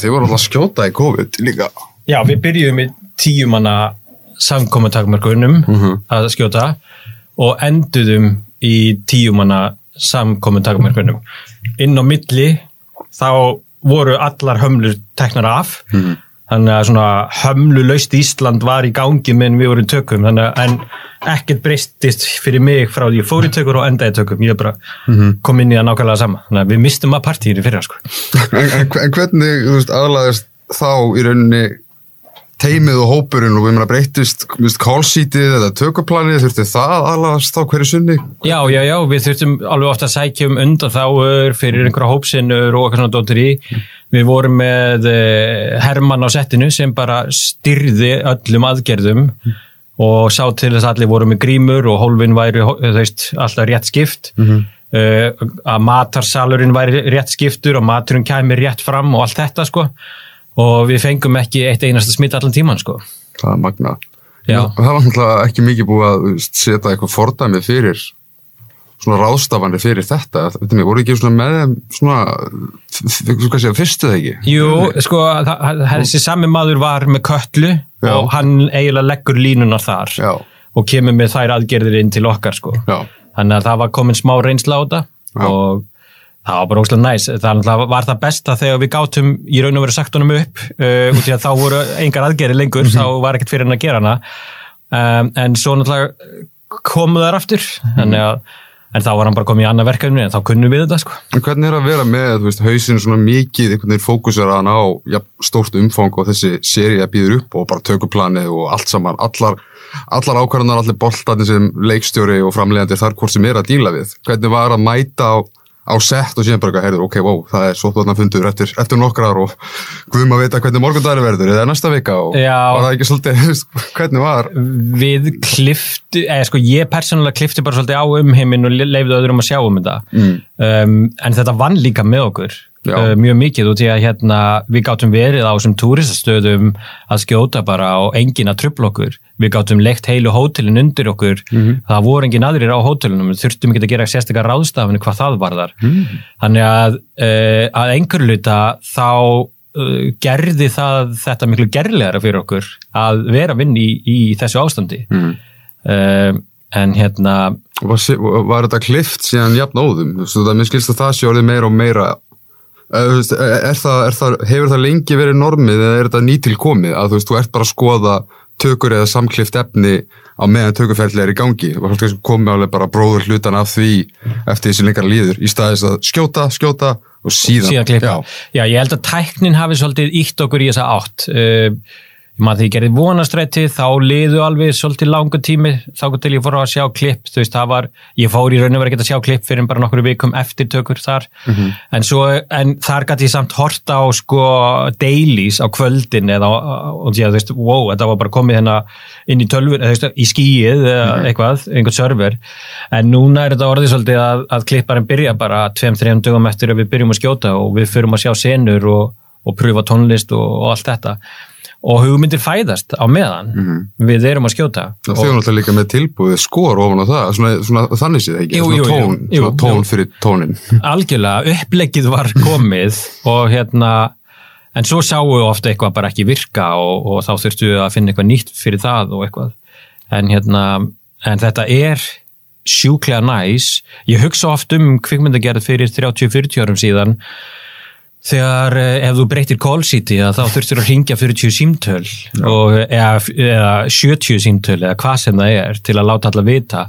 þið voru alltaf að skjóta í COVID líka. Já, við byrjuðum í tíumanna samkomintakmarkunum að skjóta og enduðum í tíumanna samkomintakmarkunum. Inn á milli þá voru allar hömlur teknar af þannig að svona hömlulaust Ísland var í gangi meðan við vorum tökum þannig að ekkert breystist fyrir mig frá því ég fór í tökur og endaði tökum ég bara kom inn í það nákvæmlega sama þannig að við mistum að partíinu fyrir sko. En, en, en hvernig, aðlaðist þá í rauninni teimið og hópurinn og við meina breytist, kálsítið eða tökuplanið, þurfti það aðlaðast þá hverju sunni? Já, já, já, við þurftum alveg ofta að sækja um undan þáur fyrir einhverja hópsinnur og eitthvað svona dóttir í. Við vorum með eh, Hermann á settinu sem bara styrði öllum aðgerðum og sá til þess að allir voru með grímur og hólfin væri, veist, alltaf rétt skipt. Mm að matarsalurinn væri rétt skiptur og maturinn kæmi rétt fram og allt þetta, sko. Og við fengum ekki eitt einasta smitt allan tíman, sko. Það er magna. Já. Það var náttúrulega ekki mikið búið að setja eitthvað fordæmi fyrir svona ráðstafanir fyrir þetta. Þetta voru ekki svona með svona, fyrstu það ekki? Jú, sko, þessi sami maður var með köllu Já. og hann eiginlega leggur línunar þar Já. og kemur með þær aðgerðir inn til okkar, sko. Já. Þannig að það var komin smá reynsla á þetta og það var bara óslega næs. Þannig að það var það besta þegar við gátum í raun og veru sagt honum upp uh, út í að þá voru engar aðgerðir lengur, þá var ekkert fyrir hann að gera hana. Um, en svo náttúrulega komu þær aftur, þannig að en þá var hann bara komið í annað verkefni en þá kunnum við þetta, sko. En hvernig er að vera með, veist, hausinn svona mikið, einhvern veginn fókusar hann á ja, stórt umfang og þessi séri að býður upp og bara tökuplanið og allt saman, allar, allar ákvarðanar, allir boltarnir sem leikstjóri og framlegandi þar hvort sem er að díla við. Hvernig var að mæta á, á sett og síðan bara eitthvað, heyrðu, ok, wow, það er svo þarna fundur eftir, eftir nokkrar og guðum að vita hvernig morgundagri verður, eða næsta vika og Já. var það ekki svolítið, hvernig var? við kliftu, eða sko ég persónulega klifti bara svolítið á umheiminn og leifði öðrum að sjá um þetta um, en þetta vann líka með okkur. Uh, mjög mikið og því að hérna við gátum verið á þessum túristastöðum að skjóta bara og enginn að trubla okkur. Við gátum leikt heilu hótelin undir okkur. Það voru enginn aðrir á hótelinum við þurftum ekki að gera sérstaklega ráðstafinu hvað það var þar þannig að uh, að einhverju luta þá uh, gerði það þetta miklu gerlegra fyrir okkur að vera vinn í, í þessu ástandi. Mm. uh, en hérna Var, var þetta klift síðan jafn óðum? Mér skilst að það sé orðið meira og meira Eh, er, er það, er það, hefur það lengi verið normið eða er þetta nýtilkomið að þú veist, þú ert bara að skoða tökur eða samklift efni á meðan tökuferðli er í gangi og það komið alveg bara bróður hlutan af því eftir því sem lengar líður í staðis að skjóta, skjóta og síðan, síðan. Já, Já. ég held að tæknin hafi svolítið ítt okkur í þessa átt. Uh, ég maður því ég gerði vonastrætti, þá liðu alveg svolítið langu tími, þá til ég fór að sjá klipp, þú veist, það var, ég fór í raun og verið ekki að sjá klipp fyrir bara nokkru vikum eftir tökur þar, en svo, en þar gæti ég samt horta á sko dailies á kvöldin eða, og að þú veist, wow, þetta var bara komið hérna inn í tölfur, eða þú veist, í skíið eða eitthvað, einhvern server, en núna er þetta orðið svolítið að, að klipparinn byrja bara tveim, þreim dögum eftir að við byrjum að skjóta og við fyrum að sjá senur og, og pröfa tónlist og, og allt þetta og hugmyndir fæðast á meðan við erum að skjóta. Og þau eru náttúrulega líka með tilbúið skor ofan á það, svona, svona þannig séð ekki, Jú, svona jú, jú. tón, Jú, svona tón fyrir tónin. algjörlega, uppleggið var komið og hérna en svo sáum við ofta eitthvað bara ekki virka og, og þá þurftu við að finna eitthvað nýtt fyrir það og eitthvað. En hérna, en þetta er sjúklega næs. Ég hugsa oft um kvikmyndagerð fyrir 30-40 árum síðan þegar eh, ef þú breytir call-sheeti þá þurftur að ringja 40 símtöl og, eða, eða 70 símtöl eða hvað sem það er til að láta alla vita.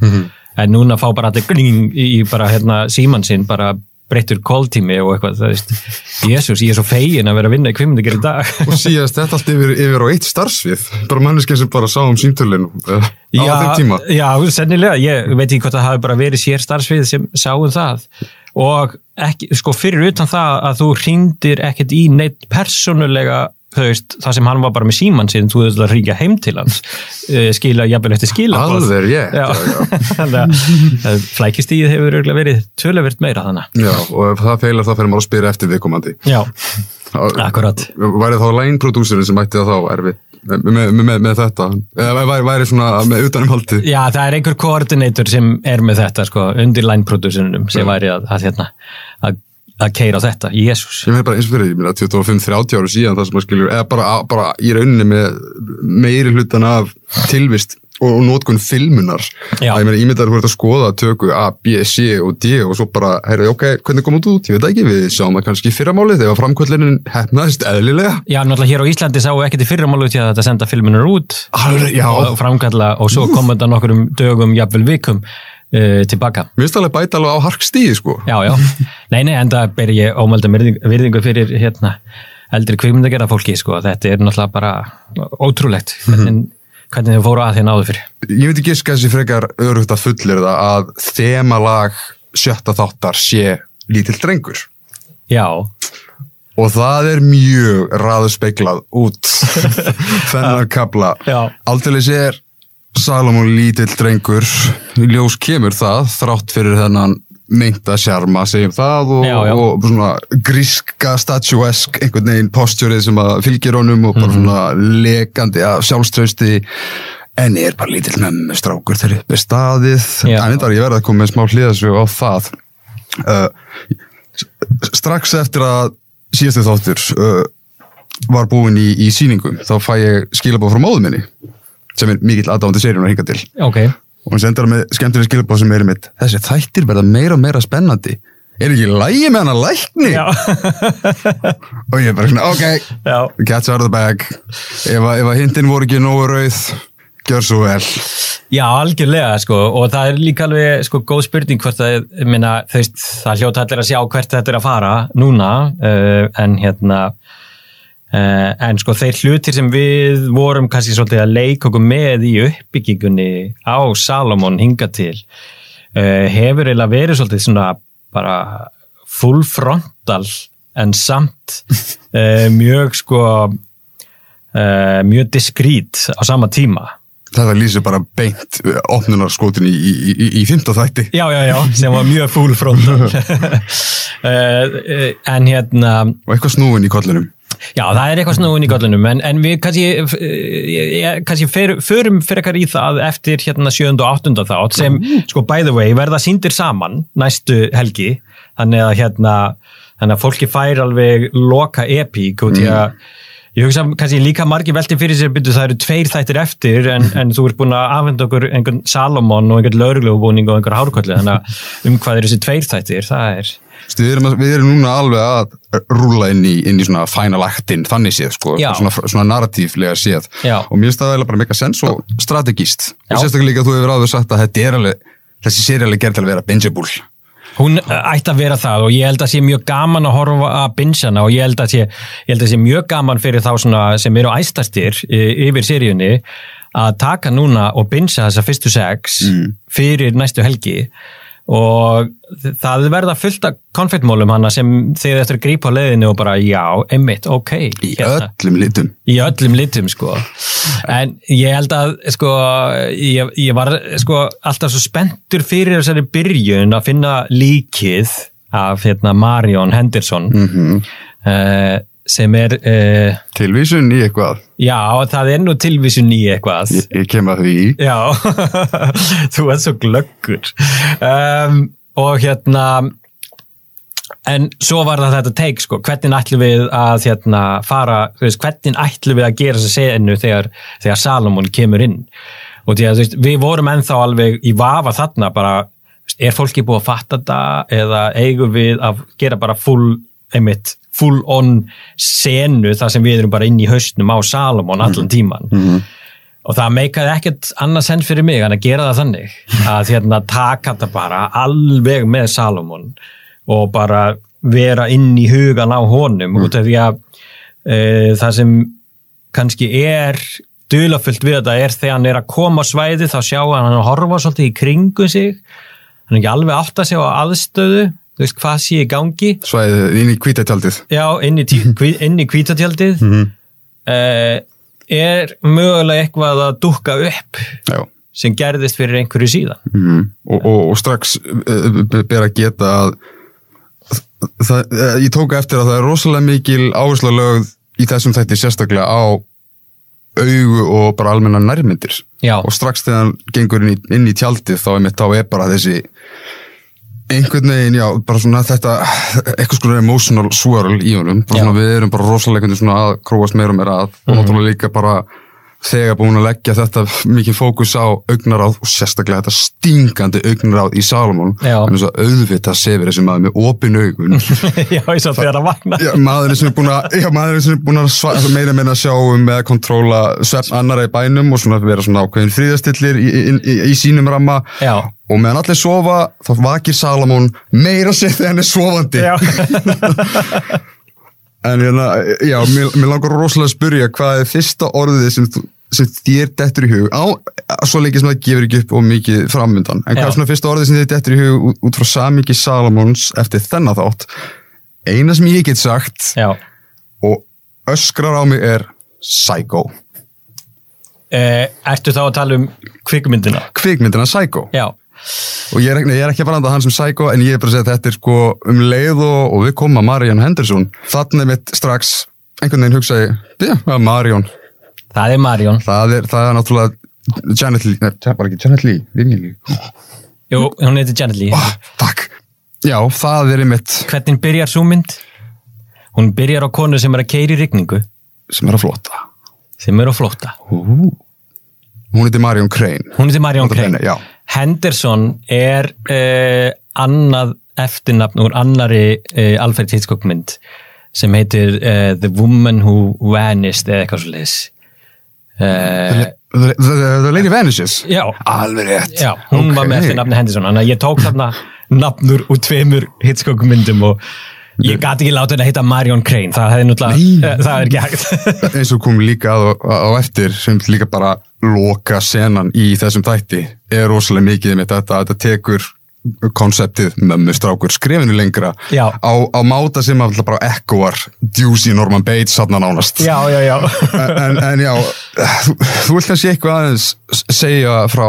En núna fá bara allir gling í bara hérna síman sinn bara breytur call-tími og eitthvað það veist, jésús, ég er svo fegin að vera að vinna í kvikmyndagerð í dag. Og síðast þetta allt yfir, yfir á eitt starfsvið. Bara manneskja sem bara sá um símtölinu uh, á þeim tíma. já, sennilega, ég veit ekki hvort það hafi bara verið sér starfsvið sem sáum það. Og ekki, sko fyrir utan það að þú hringdir ekkert í neitt persónulega veist, það sem hann var bara með síman sinn þú veist að ringja heim til hans uh, skila, jafnvel eftir skila alveg rétt Já, já, flækistíð hefur verið töluvert meira þannig. Já, og ef það feilar þá fyrir maður að spyrja eftir viðkomandi. Já, akkurat. væri þá line producerinn sem ætti það þá erfið með, með, með, með þetta. Eða væri, væri svona með utanumhaldi Já, það er einhver koordinator sem er með þetta, sko, undir line producerunum sem væri að, að, hérna, að að keira á þetta, jésús Ég meina bara eins og fyrir, ég meina 25-30 ára síðan það sem maður skilur, eða bara, bara í rauninni með meiri hlutan af tilvist og, og nótkun filmunar. Já. Að ég meina ímyndaður voru að skoða töku A, B, C og D og svo bara, heyrðu, ok, hvernig kom út út? Ég veit ekki, við sjáum það kannski fyrramálið þegar framkvöldinin hefnaðist eðlilega. Já, náttúrulega hér á Íslandi sáu ekkert í fyrramálu til að þetta senda filmunar út Alveg, og framkalla og svo kom þetta nokkurum dögum, jafnvel vikum uh, tilbaka. Mér finnst alveg bæta alveg á harkstíði, sko. Já, já. Nei, nei, enda ber ég ómælda virðingu, fyrir hérna eldri kvikmyndagerða fólki, sko. Þetta er náttúrulega bara ótrúlegt hvernig, hvernig þau fóru að því náðu fyrir. Ég veit ekki að þessi frekar örugt að fullir það að þemalag sjötta þáttar sé lítill drengur. Já, Og það er mjög raðspeiklað út þennan kabla. Já. Aldeilis Salomon lítill drengur, ljós kemur það, þrátt fyrir þennan meinta sjarma, segjum það, og, Já, já. og svona gríska, statuesk, einhvern veginn postjórið sem að fylgir honum og Mhm. bara svona lekandi af sjálfstrausti, en er bara lítill mömmu strákur þegar upp er staðið. Já. En þetta er ég verið að koma með smá hlýðasögu á það. Uh, strax eftir að síðastu þáttur uh, var búin í, í sýningum þá fæ ég skilabóð frá móðu minni sem er mikill aðdáðandi seríun að hinga til. Ok. og hún sendur með skemmtileg skilabóð sem er mitt þessi þættir verða meira og meira spennandi. Er ekki lægi með hana lækni? Já, og ég er bara svona ok. Já. catch out of the bag. Ef, að- að hindin voru ekki nógu rauð gjör svo vel. Já, algjörlega, sko, og það er líka alveg, sko, góð spurning hvort að, minna, það hljóta allir að sjá hvert þetta er að fara núna, uh, en hérna, en sko, þeir hlutir sem við vorum kannski svolítið að leika okkur með í uppbyggingunni á Salomon hinga til, uh, hefur eiginlega verið svolítið svona bara full frontal en samt uh, mjög, sko, mjög diskrít á sama tíma. þetta lýsir bara beint opnunarskotin í, í, í, í fymta þætti Já, já, já, sem var mjög full frontal. uh, en hérna, og eitthvað snúin í kollinum já, það er eitthvað snúin í gollunum, en, en við kannski, kannski fer, förum fyrir ekkar í það eftir hérna sjönda og áttunda þátt sem, sko, by the way, verða síndir saman næstu helgi, þannig að hérna, þannig að fólki fær alveg loka epík út í að Ég hugsa kannski líka margir velti fyrir sér byrju það eru tveir þættir eftir en, en þú ert búin að afhenda okkur einhvern Salomon og einhvern lauruglugubúning og einhver hárkolli þannig að um hvað eru þessi tveir þættir það er, við, erum, við erum núna alveg að rúla inn í, inn í svona final actin þannig séð, sko, Já. svona, svona narratíflega séð Já. og mér finnst það eiginlega bara mega sens og strategíst Já. og sérstaklega líka þú hefur áður sagt að þetta er alveg þessi séri alveg gerð til að vera bingeable hún uh, ætti að vera það og ég held að sé mjög gaman að horfa að binsjana og ég held að sé, held að sé mjög gaman fyrir þá sem eru æstastir y- yfir seríunni að taka núna og binsja þessa fyrstu sex fyrir næstu helgi. og það verða fullt af konfettmólum hana sem þið eftir að grípa á leiðinu og bara já, einmitt, ok. Í hérna. öllum litum. Í öllum litum sko. En ég held að sko ég, ég var sko alltaf svo spenntur fyrir þessari byrjun að finna líkið af hérna Marion Henderson. Mm uh, sem er uh, tilvísun í eitthvað? Já, það er nú tilvísun í eitthvað. Ég, ég kem að því. Já, þú ert svo glöggur. Um, og hérna, en svo var það þetta teik, sko, hvernig ætlum við að hérna, fara, veist, hvernig ætlum við að gera þessa senu þegar, þegar Salomon kemur inn. Og því að veist, við vorum ennþá alveg í vafa þarna, bara, veist, er fólki búið að fatta þetta eða eigum við að gera bara full, einmitt, full on senu þar sem við erum bara inn í haustnum á Salomon allan tíman. Og það meikaði ekkert annað senn fyrir mig að gera það þannig að hérna taka þetta bara alveg með Salomon og bara vera inn í hugan á honum út af því að e, það sem kannski er dulafullt við þetta er þegar hann er að koma á svæði þá sjá hann hann horfa svolítið í kringu sig. Hann er ekki alveg átt að sjá á aðstöðu þú veist hvað sé í gangi svæðið inn í kvítættjaldið já, inn í, inn í kvítatjaldið mm -hmm. uh, er mögulega eitthvað að dúkka upp já sem gerðist fyrir einhverju síðan Mm. Og, og, og strax uh, ber að geta að það, uh, ég tók eftir að það er rosalega mikil áhersla lögð í þessum þætti sérstaklega á augu og bara almenna nærmyndir Já. og strax þegar hann gengur inn í, inn í tjaldið þá er, þá er bara þessi einhvern veginn, já, bara svona þetta eitthvað svona emotional swirl í honum bara Já. svona við erum bara rosalega að króast meira og meira að og náttúrulega líka bara þegar búin að leggja þetta mikið fókus á augnaráð og sérstaklega þetta stingandi augnaráð í en þess að auðvitað sefir þessi maður með opin augun. Já, ég svo þegar að vakna Já, maðurinn sem er búin að, já, er búin að sva, meira meina að sjá um með að kontróla svefn annara í bænum og svona vera svona ákveðin fríðastillir í, í, í, í sínum ramma. Já. og meðan allir sofa þá vakir Salomon meira sér þegar hann er sofandi. Já, en hérna, já, mér, mér langar rosalega að spyrja hvað er fyrsta orðið sem, sem þér dettur í hug á, svo lengi sem það gefur ekki upp og mikið framundan, en hvað er svona fyrsta orðið sem þér dettur í hug út, út frá samíki Salomons eftir þennan þátt eina sem ég get sagt já. og öskrar á mig er Psycho. Eh, ertu þá að tala um kvikmyndina? Kvikmyndina Psycho. Já, Og ég er, ég er ekki að branda hann sem Psycho en ég er bara að segja að þetta er sko um leið og, og við komum að Marion Henderson. Þannig mitt strax einhvern veginn hugsaði, já, það er Marion. það er Marjón Það er, það er náttúrulega Janet Lee, er bara ekki Janet Lee, Vivian Lee. Jú, hún heitir Janet Lee Oh, takk. Já, það er einmitt Hvernig byrjar svo mynd? Hún byrjar á konu sem er að keiri rigningu sem er að flotta. sem er á flótta Ú. Hún heitir Marion Crane. Hún heitir Nota Crane já. Henderson er uh, annað eftirnafn úr annari uh, Alfred Hitchcock mynd sem heitir uh, The Woman Who Vanished eða eitthvað svo leiðis uh, The, the, the Lady Vanishes. Já, Alveg rétt. já, hún var með Ok. eftir nafni Henderson þannig að ég tók þarna nafnur úr tveimur Hitchcock myndum og ég gati ekki láta þetta að heita Marion Crane það hefði náttúrulega, uh, það er ekki hægt eins og kom líka á, á eftir sem líka bara loka senan í þessum þætti er rosalega mikið með þetta að þetta tekur konseptið mömmu strákur skrifinu lengra Já. á, á máta sem alltaf bara ekkoar Dewsy Norman Bates hann nánast Já, já, en, en, já þú, þú vilt kannski eitthvað aðeins segja frá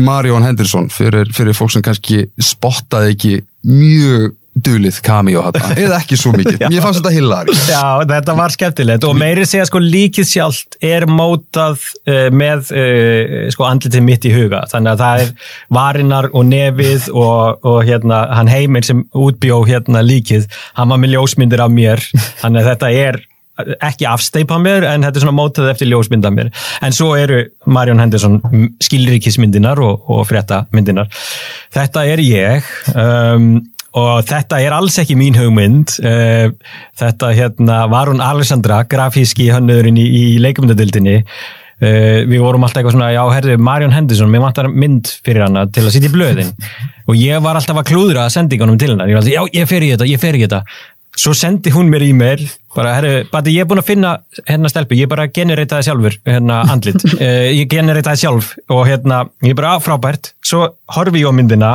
Marion Henderson fyrir, fyrir fólk sem kannski spottaði ekki mjög dulið cameo þetta, eða ekki svo mikið. Mér fannst þetta hilari. Já, þetta var skemmtilegt. Og meiri segja sko líkið sjálft er mótað uh, með uh, sko andlitið mitt í huga. Þannig að það er varinnar og nefið og, og hérna hann heimir sem útbjó hérna líkið hann var með ljósmyndir af mér. Þannig að þetta er ekki afsteipa mér en þetta er svona mótað eftir ljósmynd af mér. En svo eru Marion Henderson skilríkismyndinar og, og fréttamyndinar þetta er ég um, og þetta er alls ekki mín hugmynd. Uh, þetta hérna var hún Alessandra, grafíski hönnuðurinn í, í leikmyndadildinni uh, við vorum alltaf eitthvað svona, já herðu Marion Henderson, mér vantar mynd fyrir hana til að sitja í blöðin. Og ég var alltaf að klúðra sendingunum til hennar, ég var alltaf, já ég fer í þetta, ég fer í þetta. Svo sendi hún mér e-mail bara, herru, ég er búin að finna hérna stelpu, ég bara genereitaði sjálfur hérna andlit, uh, ég genereitaði sjálf. Og hérna, ég bara, "Ah, frábært. Svo horfi ég á myndina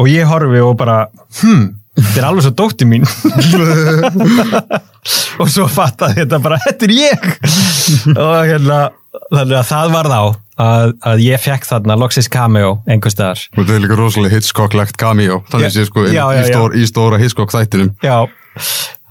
og ég horfi og bara hm, þetta er alveg svo dótti mín. Og svo fattaði þetta bara, þetta er ég. Og hérna þannig að það var þá að, að ég fekk þarna Loxis Cameo einhver staðar. Og þetta er líka rosalega Hitchcock-legt cameo, þannig Já, sé sko já, já, í, stór, í stóra Hitchcock-þættinum. Já,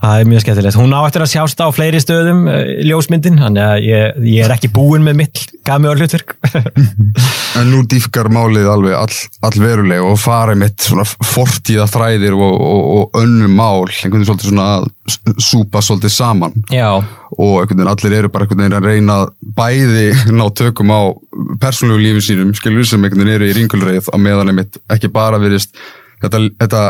það er mjög skemmtilegt. Hún á eftir að sjást á fleiri stöðum uh, ljósmyndin, þannig að ég, ég er ekki búinn með mitt gami og hlutverk. En nú dýfkar málið alveg all, all veruleg og farið mitt svona fortíða þræðir og, og, og önnum mál, einhvern veginn svolítið svona súpa svolítið saman Já, og einhvern veginn allir eru bara einhvern veginn að reyna bæði ná tökum á persónulegu lífi sínum, skilur sem einhvern veginn eru í ringulreið á meðan einmitt ekki bara virðist þetta, þetta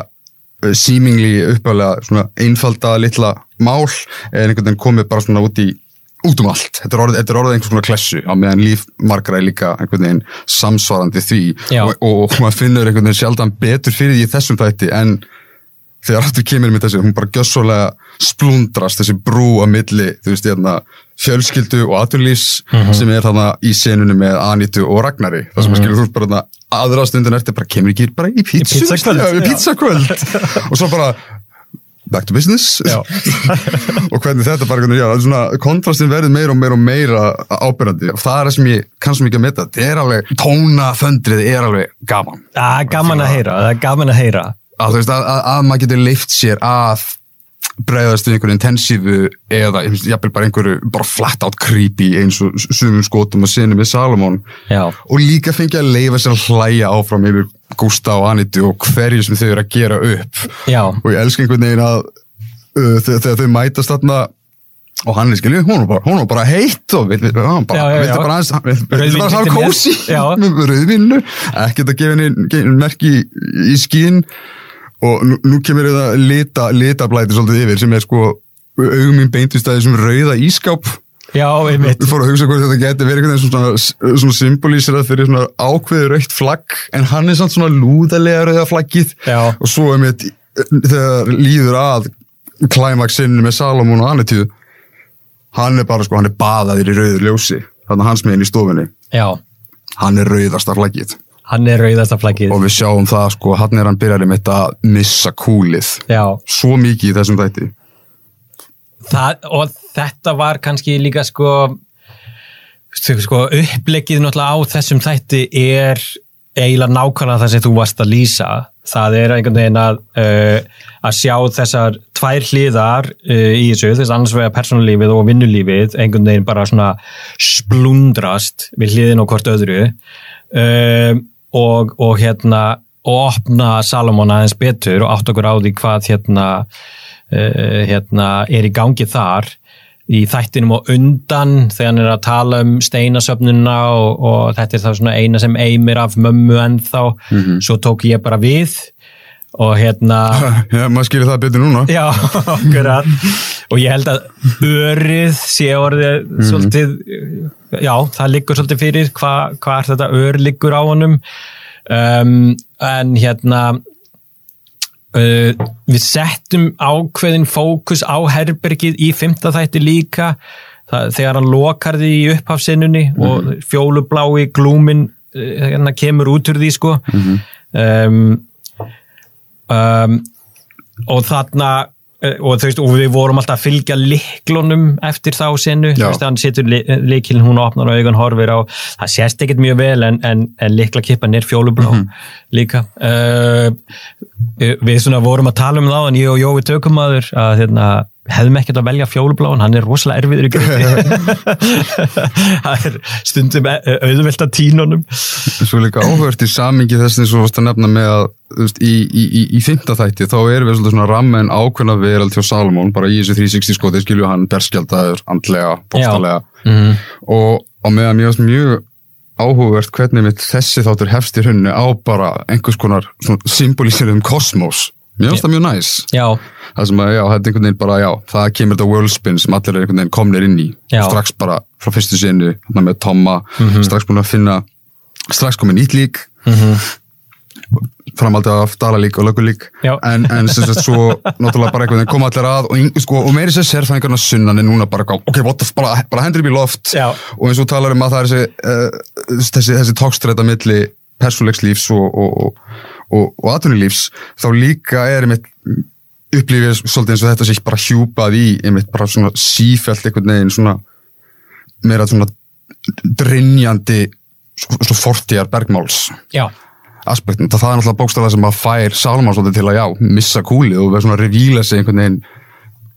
seemingly upphæðlega svona einfalda litla mál en einhvern veginn komið bara svona út í út um allt, þetta er orðið, þetta er orðið einhvers konar klessu á meðan líf margra er líka einhvern veginn samsvarandi því. Og, og maður finnur einhvern veginn sjaldan betur fyrir því þessum þætti en þegar aftur kemur með þessi, hún bara gjössulega splundrast þessi brú á milli, þú veist, hérna, fjölskyldu og atvinnlýs sem er þarna í senunum með Anitu og Ragnari, það sem að skilur þú bara þarna aðra stundin eftir, bara kemur ekki bara í pizzakvöld, og svo bara back to business. Og hvernig þetta bara já, svona, kontrastin verður meira og meira og meira ábyrrandi og það er það sem ég kannski mikið að metta, þetta er alveg tónaföndrið er alveg gaman. Að er gaman að heyra. að, að, að maður getur leift sér að bregðast við einhverju intensífu eða jafnvel bara einhverju bara flat out creepy eins og sumum skotum og sinni með Salomon. Já. og líka fengið að leifa sér að hlæja áfram yfir Gústa og Anitu og hverju sem þau eru að gera upp. Já, og ég elska einhvern veginn að uh, þegar, þau mætast þarna og hann er skilju, hún er bara, hún er bara heitt og vil, hann bara, aðeins hann vildi bara hafa til með. kósi með rauðvinnu, ekkert að gefa henni merki í, í skín og nú, nú kemur það lita, litablæti svolítið yfir sem er sko augum mín beintist að þessum rauða ískáp já, einmitt. Við fórum að hugsa hvort þetta geti verið einhvern veginn svona, svona symbolíserað fyrir svona ákveður raukt flagg en hann er samt svona lúðalega rauða flaggið. Já. og svo er mitt þegar líður að klæmaksinn með Salomón og Anitíu hann er bara sko, hann er baðaður í rauður ljósi þannig að hans meginn í stofunni. Já, hann er rauðasta flaggið hann er rauðasta flaggið. Og við sjáum það sko, hann er hann byrjar með þetta að missa kúlið. Já, svo mikið í þessum þætti. Það, og þetta var kannski líka sko, sko, upplegið náttúrulega á þessum þætti er eiginlega nákvæmlega það sem þú varst að lýsa. Það er einhvern veginn að uh, að sjá þessar tvær hliðar uh, í þessu, þess annars vegar persónulífið og vinnulífið, einhvern veginn bara svona splundrast við hliðin og hvort öðru. Uh, og, og hérna og opna Salomon aðeins betur og átt okkur á því hvað hérna uh, hérna er í gangi þar í þættinum og undan þegar hann er að tala um steinasöfnuna og, og þetta er þá svona eina sem eimir af mömmu ennþá. Svo tók ég bara við og hérna já, maður skilur það betur núna. Já, akkurat. Og ég held að örið sé orðið svolítið já, það liggur svolítið fyrir hvað hva er þetta ör liggur á honum. Um, en hérna Uh, við settum ákveðin fókus á herbergið í fymta þætti líka það, þegar hann lokar því í upphafsinnunni og fjólublái glúmin uh, hérna kemur út úr því sko. Um, um, og þarna uh, og, veist, og við vorum alltaf að fylgja liklunum eftir þá veist, hann setur li, likilin, hún opnar og augun horfir á, það sést ekkert mjög vel en, en, en liklakippan er fjólublá líka. Uh, við svona vorum að tala um það en ég og Jói tökumadur að hérna, hefðum ekkert að velja fjólubláan, hann er rosalega erfiður í er stundum e- auðvelt að tínunum Svo líka áhört í samingi þess eins og varst að nefna með að þú veist, í, í, í, í fymta þætti þá erum við svona ramma en ákveðna verald hjá Salomón bara í þessu 360 skoti skilju hann berskjaldaður, andlega, bóstalega mm. og, og meðan mjög, mjög áhugavert hvernig mitt þessi þáttur hefst í hunni á bara einhvers konar symbolísir um kosmos mér finnst það mjög næs já, það sem að, já, þetta er einhvern veginn bara, já, það kemur þetta worldspin sem allir er einhvern veginn komnir inn í. Já. strax bara frá fyrstu sinu þarna með Tomma, strax búin að finna strax komið nýtt lík framaldið af Dalalík og Lögulík Já. en, en sem sagt svo náttúrulega bara einhvern veginn koma allir að og, sko, og meiri sér sérfæðingarna sunnan er núna bara, ok, what the, bara, bara hendur upp í loft. Já. og eins og talar um að það er þessi, uh, þessi, þessi tókstræta milli persónleikslífs og, og, og, og, og atvinnulífs þá líka er einmitt upplifið svolítið eins og þetta sé bara hjúpað í einmitt bara svona sífælt einhvern veginn svona meira svona drinjandi svona fortíðar bergmáls. Já, aspektin, það er náttúrulega bókstaflega sem að fær Salman svolítið til að já, missa kúlið og vera svona að revíla sig einhvern veginn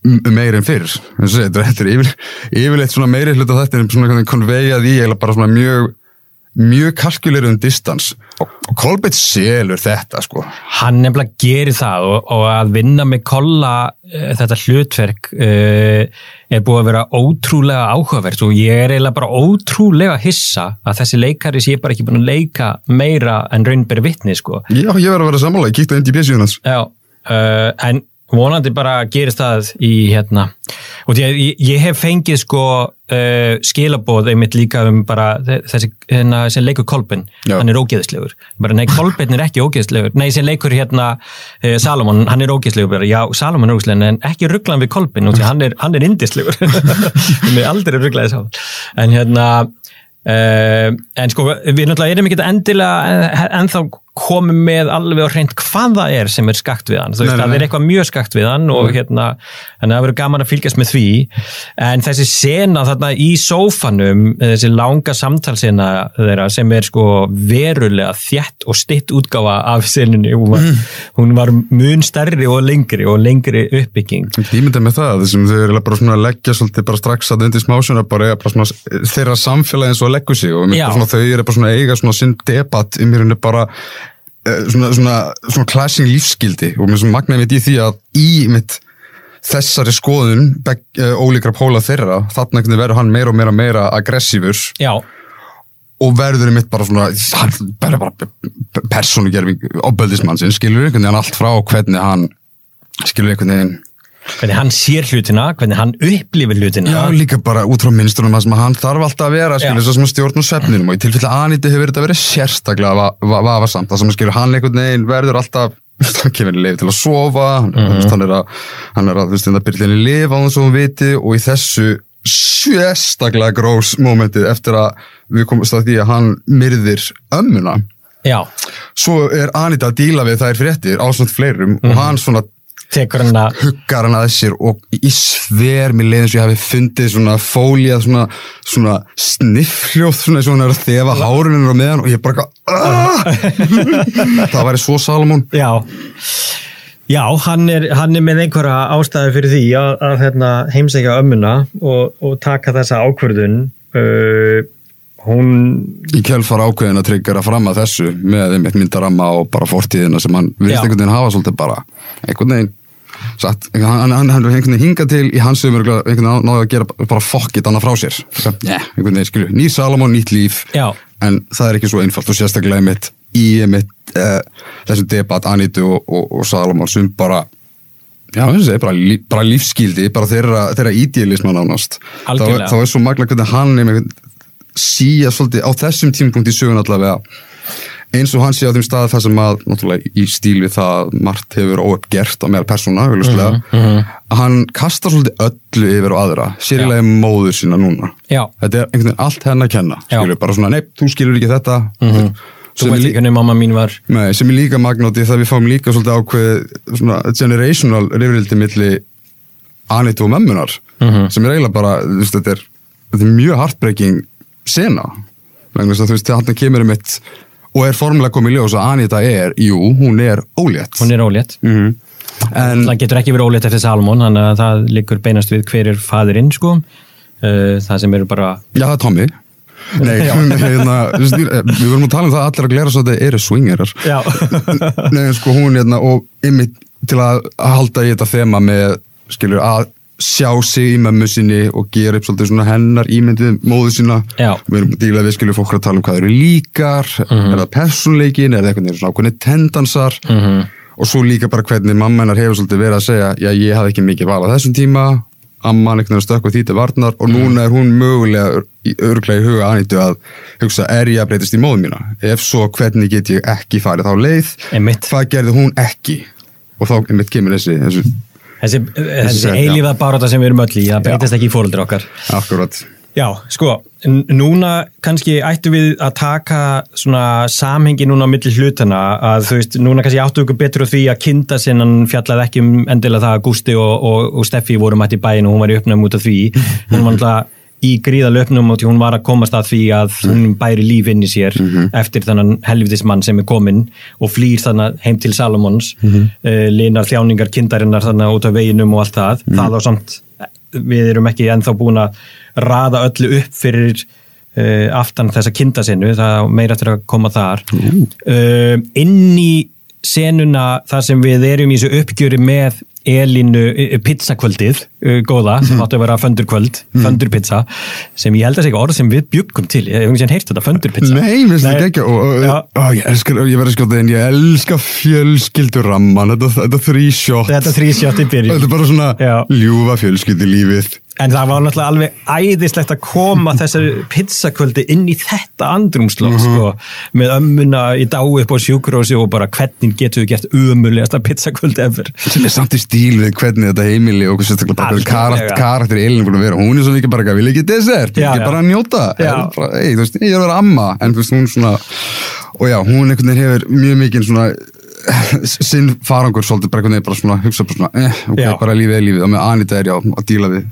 m- meira en fyrr. Þetta er- yfirleitt svona meiri hluta þetta er svona einhvern veginn konveyjað í eða bara svona mjög mjög kalkulerum distans og, Kolbeitt selur þetta sko. Hann nefnilega gerir það og, og að vinna með kolla uh, þetta hlutverk uh, er búið að vera ótrúlega áhugavert. Og ég er eiginlega bara ótrúlega hissa að þessi leikari sé bara ekki búin að leika meira en raunberi vitni sko. Já, ég verður að vera sammála, ég NDB síðan hans. Já, uh, en vonandi bara gerist það í hérna og ég, ég hef fengið sko uh, skilaboð einmitt líka um bara þe- þessi, hérna, sem leikur Kolbin Já. hann er ógeðslegur, bara nei Kolbin er ekki ógeðslegur, nei sem leikur hérna uh, Salomon, hann er ógeðslegur bara, já Salomon er ógeðslegur en ekki rugglan við Kolbin hann er, hann er indislegur hann er aldrei rugglaði sá en hérna Uh, en sko við náttúrulega erum ekki endilega en, ennþá komum með alveg á hreint hvað það er sem er skakt við hann. Þú veist nei, það nei. er eitthvað mjög skakt við hann og hérna en það verður gaman að fylgjast með því. En þessi sena þarna í sófanum þessi langa samtalsena þeirra sem er sko verulega þjætt og stitt útgáfa af senunni hún var, hún var mun stærri og lengri og lengri uppbygging. Ég myndi með það, þessum þau eru bara svona að leggja svolítið bara strax að undir smásuna bara, bara svona, þeirra samfélagi eins og að leggu sig og þau eru bara svona að eiga svona sinn debatt um hérna bara eh, svona, svona, svona clashing lífskildi og mér magnaði mitt í því að í mitt þessari skoðun beg, uh, ólíkra póla þeirra þarna verður hann meira og meira og meira aggressífur. Já, og verður mitt bara svona hann bara, bara persónugerfing áböldismannsinn, skilur einhvern veginn allt frá hvernig hann skilur einhvern veginn hvernig hann sér hlutina, hvernig hann upplifir hlutina. Já, líka bara út frá minnstunum að sem hann þarf alltaf að vera, skilur, þess að stjórn og svefninum. Og í tilfelli Anita hefur þetta verið sérstaklega va va vafasamt, það sem skilur hann einhvern veginn verður alltaf, hann kemur í leif til að sofa, hann, mm -hmm. hann er að hann er að, þú veist, það byrja henni lif á þess að hún viti. Og í þessu sérstaklega grós momentið eftir að við komumst að því að hann myrðir ömmuna. Já, svo er Anita að díla við þær fréttir á svona fleirum og hann svona tekur hann að huggar hann að sér og í sver mér leiðin svo ég hafi fundið svona fólíað svona, svona sniffljóð svona eins og hann er að þefa hárunum á meðan og ég bara "Ah!" það væri svo Salomón Já, já hann, er, hann er með einhverja ástæði fyrir því að, að hérna, heimsækja ömmuna og, og taka þessa ákvörðun uh, hún í kjölfar ákveðin að tryggjara fram að þessu með einmitt myndaramma og bara fortíðina sem hann Já. einhvern veginn hafa svolítið bara einhvern veginn satt, hann, hefur einhvern veginn hingað til í hans sömur einhvern veginn náðu að gera bara fokkit annað frá sér yeah, einhvern veginn skilju, ný Salomón, nýtt líf Já. en það er ekki svo einfalt og sérstaklega einmitt í einmitt uh, þessu debatt Anitu og, og, og Salomón sem bara Já, þessi er bara, lí, bara lífskildi, bara þeirra, þeirra idealisman ánast. Algjörlega. Þá er svo magna hvernig hann síja svolítið á þessum tímapunkt í sögun allavega eins og hann sé á þeim stað þar sem að náttúrulega í stíl við það að margt hefur óuppgert á meðal persóna augljóslega, að hann kastar svolítið öllu yfir á aðra sérilega móður sína núna. Já. þetta er einhvern veginn allt henn að kenna skilur, bara svona, nei, þú skilur ekki þetta. Þú sem, er veit lí, ekki hvernig mamma mín var. Nei, sem er líka magnáti það við fáum líka svolítið ákveð svona generational rifrildi milli Anitu og memmunar sem er eiginlega bara, þú veist, þetta er, þetta er mjög heartbreaking sena? Vegna þess að þú veist, þarna kemur um eitt og er formulega komið í ljós að Anita er, jú, hún er ólétt. Hún er ólétt. Mhm. en það getur ekki verið ólétt eftir Salomón þannig að það liggur beinast við hver er faðirinn sko. Uh, það sem eru bara Já, það er Tommy. Nei, hérna, við vorum að tala um það að allir að glera svo að þetta eru swingerar. Nei, sko hún hérna og ymmið til að halda í þetta þema með, skilur, að sjá sig í mömmu sinni og gera upp svolítið svona hennar ímyndið móðu sína Já. við erum að díla við, skilur, fólk að tala um hvað eru líkar er það persónleikin, er það eitthvað svona ákveðni tendansar og svo líka bara hvernig mamma hennar hefur svolítið verið að segja já, ég hafði ekki mikið val á þessum tíma amman einhvern veginn stökku því til varnar og núna er hún mögulega í örglega í huga Anitu að hugsa, er ég að breytast í móðu mína? Ef svo, hvernig get ég ekki farið þá leið? Einmitt. Hvað gerði hún ekki? Og þá einmitt kemur þessi, þessi þessi, þessi já. eilífa baróta sem við erum öll í það breytist ekki í fóröldur okkar akkurat. Já, sko, núna kannski ættum við að taka svona samhengi núna á milli hlutana að þú veist, núna kannski áttu ykkur betur á því að kinda sinnan fjallaði ekki um endilega það að Gústi og, og, og Steffi voru mætt í bæin og hún var í uppnæðum út af því hún var alltaf í gríðal uppnæðum og hún var að komast að því að hún bæri líf inn í sér eftir þannan helvitismann sem er kominn og flýr þannig heim til Salomons mm linar þjáningar kindarinnar þannig út af veginum og allt það. Það á samt við erum ekki ennþá búin að raða öllu upp fyrir uh, aftan þessa kindasinu, það meira eftir að koma þar. Uh, inn í senuna þar sem við erum í þessu uppgjöri með Elínu uh, pizzakvöldið uh, góða, sem áttu að vera föndurkvöld föndurpizza, sem ég held að segja orð sem við bjuggum til, ég hef ekki sér heyrt þetta föndurpizza. Nei, mér finnst þetta ekki og, ég elskar, ég verður skjótið en ég elska fjölskylduramman þetta, þrísjótt þetta þrísjátt í byrjun. Þetta er bara svona ljúfa fjölskyldulífið En það var náttúrulega alveg æðislegt að koma þessari pizzakvöldi inn í þetta andrumslóð, sko, með ömmuna í dái upp á sjúkrósi og bara hvernig getur við gert umulegasta pizzakvöldi efer. sem er samt í stíl við hvernig þetta heimili og hvernig karakter, karakter Elin búin að vera, hún er svo mikið bara vil ekki dessert, vil ekki bara njóta. Er bara, þú veist, ég er að vera amma. En veist, hún svona og já, hún einhvern veginn hefur mjög mikið svona sinn farangur svolítið bara bara svona hugsa bara svona, eh, ok, Já. bara lífið er lífið. Og með Anita er já að díla við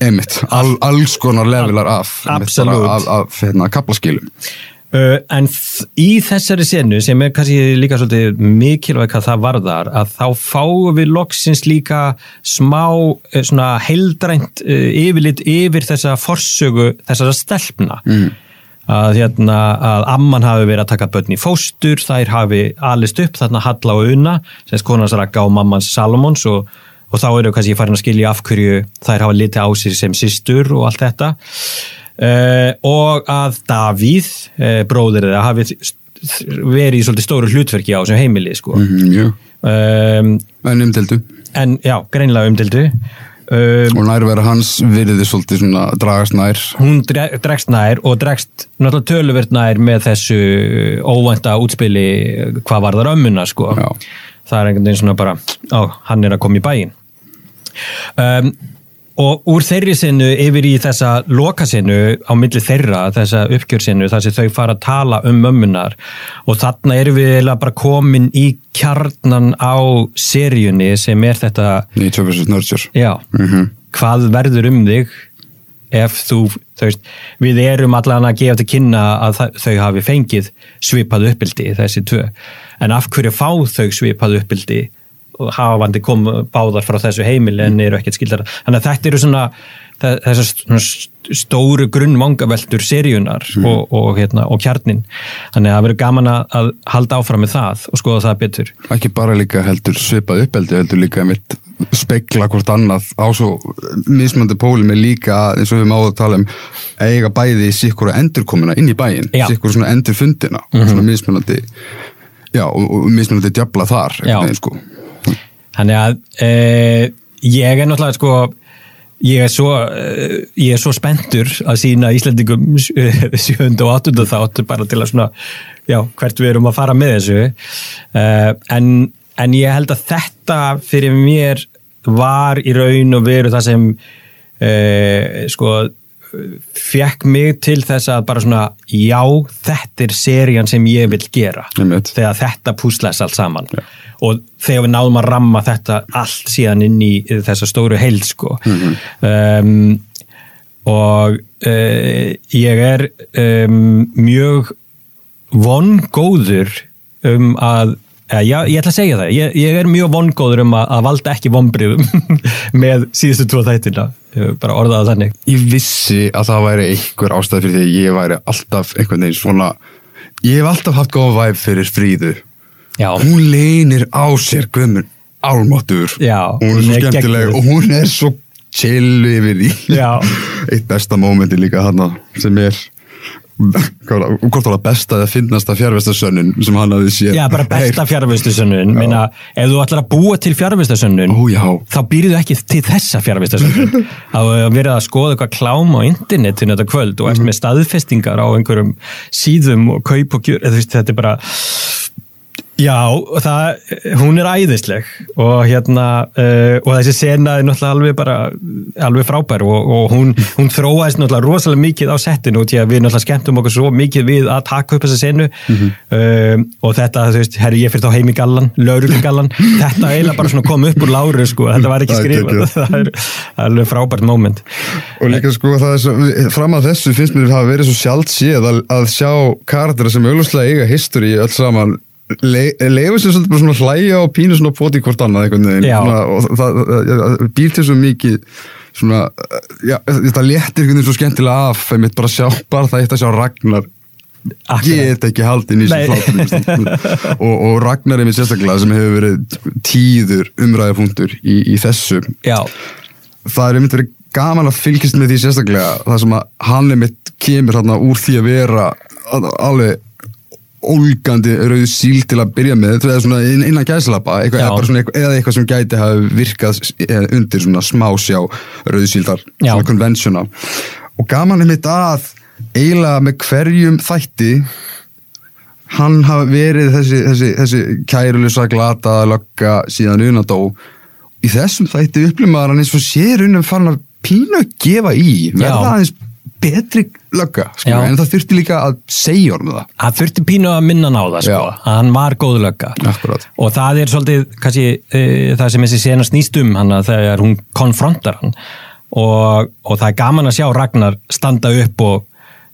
emitt, all, alls konar levelar af, einmitt af, af hérna, kaplaskilum Uh, en í þessari senu sem er kannski líka svolítið mikilvæg hvað það varðar að þá fáum við loksins líka smá uh, svona heildrænt uh, yfirlit yfir þessa forsögu þessara stelpna. Mm. að, hérna, að amman hafi verið að taka börn í fóstur, þær hafi alist upp þarna Halla og Una, sem konans Raka og mammans Salomons og, og þá eru kannski farin að skilja af hverju þær hafa litið á sér sem systur og allt þetta uh, og að Davíð, uh, bróðir þeirra, hafi verið í svolítið stóru hlutverki á sem heimili sko. Mm, jú. um, En umdeldu. en já, greinlega umdildu um, Og nærvera hans virði svolítið svona dragast nær. hún dre- dregst nær og dregst náttúrulega töluvert nær með þessu óvænta útspili hvað var það ömmuna sko Já. það er einhvern veginn svona bara á, hann er að koma í bæinn um, og úr þeirri sinnu yfir í þessa lokasinu á milli þeirra, þessa uppgjörsinu þar sem þau fara að tala um mömmunar. Og þarna erum við eiginlega bara komin í kjarnan á seríunni sem er þetta 2% nördsjör. Já, hvað verður um þig ef þú, þú veist, við erum allan að gefa til kynna að þau hafi fengið svipað uppbyldi þessi tvö, en af hverju fá þau svipað uppbyldi og hafandi kom báðar frá þessu heimili en eru ekkert skildar, þannig að þetta eru svona þe- þessar stóru grunnvangaveltur seríunar og, og, hérna, og kjarnin þannig að það verður gaman að, að halda áfram með það og skoða það betur. Ekki bara líka heldur svipað uppeldi, heldur líka mitt spekla hvort annað á svo mismandi póli með líka að, eins og við máum að tala um eiga bæði sikkur endurkomuna inn í bæinn, Já. sikkur svona endurfundina og svona mismunandi já, og, og mismunandi djabla þar einhvern veginn, sko. Þannig að e, ég er náttúrulega sko ég er svo, e, ég er svo spenntur að sína Íslandingum sjönda og áttunda þátt bara til að svona, já, hvert við erum að fara með þessu. En, en ég held að þetta fyrir mér var í raun og veru það sem e, sko fekk mig til þess að bara svona já, þetta er serían sem ég vil gera þegar þetta púslæs allt saman og þegar við náðum að ramma þetta allt síðan inn í þessa stóru heild sko. Um, og uh, ég er um, mjög vongóður um að Ja, já, ég ætla að segja það, ég, ég er mjög vongóður um að, að valda ekki vonbriðum með síðustu tvo þættina, bara orðaða þannig. Ég vissi að það væri einhver ástæð fyrir því að ég væri alltaf einhvern veginn svona ég hef alltaf haft góða væp fyrir fríðu Já, hún leynir á sér guðmun álmáttur Já, hún er svo er skemmtileg geggjuð. og hún er svo chill yfir Já. eitt besta mómenti líka hana sem er það- hvort var það besta eða finnasta fjárvestasönnun sem hann hafði séð já bara besta fjárvistusönnun, minna, ef þú ætlar að búa til já. þá býrðu ekki til þessa fjárvistusönnun. Þá er verið að skoða eitthvað klám á internetinu þetta kvöld og ert með staðfestingar á einhverjum síðum og kaup og veist, þetta er bara, já, það, hún er æðisleg og hérna, uh, og þessi sena er náttúrulega alveg bara, alveg frábær og, og hún, hún þróaðist náttúrulega rosalega mikið á settinu og að við náttúrulega skemmtum okkur svo mikið við að taka upp þessa senu. Um, og þetta, þú veist, herri ég fyrir þá heim í gallan, lauruggallan, þetta eiginlega bara svona kom upp úr láru, sko, þetta var ekki skrifað, það er alveg frábært moment. og líka sko það er svo, fram að þessu finnst mér hafa verið svo sjálft séð að, að sjá karaktera sem auglustlega eiga history öll saman le, leifa sér svolítið bara svona hlæja og pínu svona poti hvort annað einhvern veginn. Svona, og það, það, býr til svo mikið svona, já, þetta léttir einhvern veginn svo skemmtilega af einmitt bara sjá, bara það eitt að sjá Ragnar Akkurat. get ekki haldin í sér hlátur og, og Ragnar einmitt sérstaklega sem hefur verið tíður umræðapunktur í, í þessu. Já, það er einmitt verið gaman að fylgjast með því sérstaklega það sem að hann einmitt kemur hérna úr því að vera alveg ólgandi rauðu síl til að byrja með eða svona inn- innan gæslappa eða, svona eitthvað, sem gæti hafi virkað eh, undir svona smásjá rauðu síldar, svona konvensjona og gaman einmitt að eiginlega með hverjum þætti hann hafa verið þessi, þessi, þessi kærulusa glata lögga síðan unadó í þessum þætti upplimaðar hann eins og sér unnum farin að pínu að gefa í verða aðeins betri lögga sko, en það þurfti líka að segja honum það. Hann þurfti pínu að minna hann á það, sko, að hann var góðlögga. Akkurat. og það er svolítið kannski uh, það sem þessi sena snýst um hann þegar hún konfrontar hann. Og, og það er gaman að sjá Ragnar standa upp og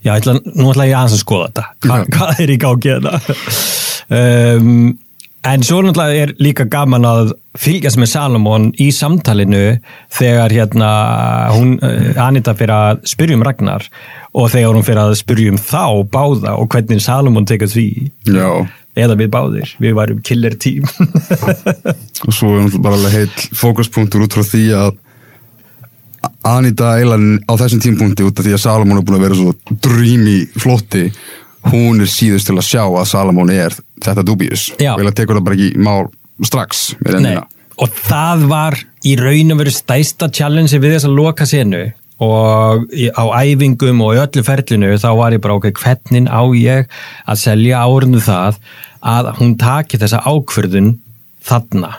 já, ætla, nú ætla ég aðeins að skoða þetta. Hva, hvað er í gangi þetta um, En svo náttúrulega er líka gaman að fylgjast með Salomon í samtalinu þegar hérna hún, eh, Anita fyrir að spyrja um Ragnar og þegar hún fyrir að spyrja um þá báða og hvernig Salomon tekur því. Já, eða við báðir, við varum killer team. Og svo er bara heill fókuspunktur út frá því að Anita Eilan á þessum tímpunkti út af því að Salomón er búin að vera svo drými flótti hún er síðust til að sjá að Salomón er þetta dubious Já. og Eilan tekur það bara ekki mál strax og það var í raun og veru stæsta challenge við þess að loka senu og á æfingum og öllu ferlinu þá var ég bara ok, hvernig á ég að selja árundu það að hún taki þessa ákförðun þarna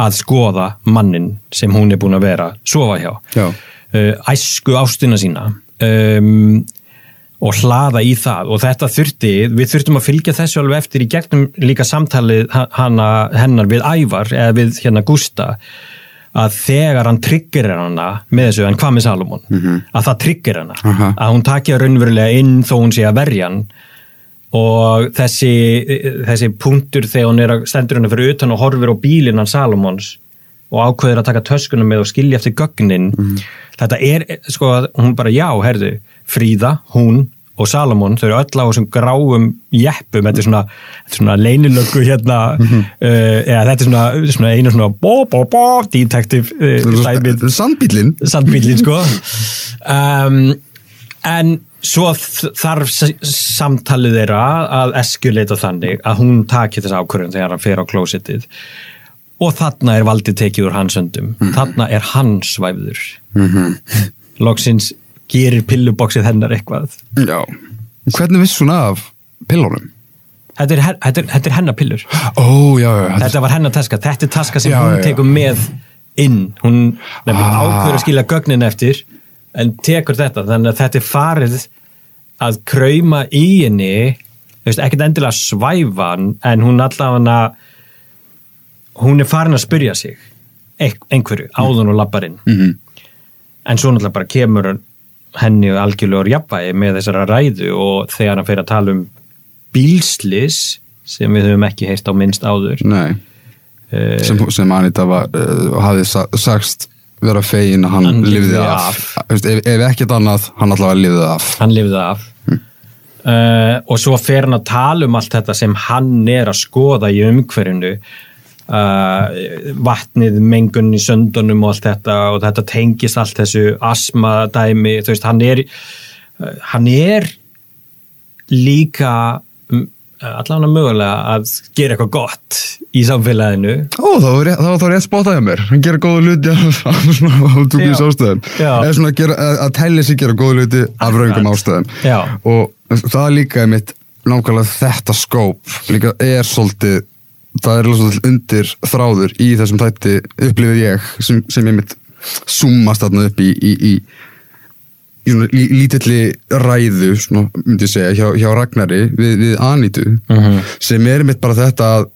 að skoða mannin sem hún er búin að vera sofa hjá. Já. uh, æsku ástina sína. Um, og hlaða í það. Og þetta þurfti, við þurftum að fylgja þessu alveg eftir í gegnum líka samtalið ha- hana, hennar við Ævar eða við hérna Gústa að þegar hann triggerir hana með þessu, en hvað með Salomon að það trigger hana, Aha. að hún takja raunverulega inn þó hún sé að verja hann. Og þessi, þessi punktur þegar hún er að stendur henni fyrir utan og horfir á bílinn hann Salomons og ákveður að taka töskunum með og skilja eftir gögnin. Þetta er, sko, hún bara já, herðu, Fríða, hún og Salomon, þau eru öll á þessum gráum jeppum, þetta er svona, svona leynilöggu hérna uh, eða þetta er svona, svona einu svona bó, bó, bó, detective uh, dæmið Sandbílinn sandbílinn sko. Um, en svo þarf samtalið þeirra að eskuleita þannig að hún taki þessa ákvörðun þegar hann fer á klósitið og þarna er valdið tekið úr hans höndum. Þarna er hans svæfður. Loksins gerir pilluboksið hennar eitthvað. Já. Hvernig viss hún af pillunum? þetta er, er, þetta er hennar pillur. Ó, já, já þetta- var hennar taska, þetta er taska sem Já, hún tekur með inn. Hún Ah. ákveður að skilja gögnin eftir en tekur þetta, þannig að þetta er farið að krauma í henni. Ekkert endilega svæfa hann, en hún allavega hún er farin að spyrja sig einhverju, áðun og labbarinn. Mhm. en svo náttúrulega bara kemur henni algjörlegur jafnvægi með þessara ræðu og þegar hann fer að tala um bílslis sem við höfum ekki heist á minnst áður. Nei. Uh, sem, sem Anita var, uh, hafði sa sagst vera fegin að hann, Hann lifði af, af. Ef, ef ekkert annað, hann allavega lifði af. Hann lifði af. Uh, og svo fer hann að tala um allt þetta sem hann er að skoða í umhverfinu uh, vatnið, mengun í söndunum og allt þetta og þetta tengist allt þessu asmadæmi, þú veist, hann er uh, hann er líka um, allavega mögulega að gera eitthvað gott í samfélaginu Ó, það það þá rétt spotað hjá mér hann gera góða hluti af, ástöðum Já. eða svona gera, að, tellja sig gera góða hluti af raungum ástöðum Já. og það er líka mitt nákvæmlega þetta skóp líka er svolítið það er svolítið undir þráður í þessum þætti upplifið ég sem, sem ég mitt súmast þarna upp í, í, í, í svona lí, lítilli ræðu svona, myndi ég segja, hjá, hjá Ragnari við, við Anitu Mhm. sem er mitt bara þetta að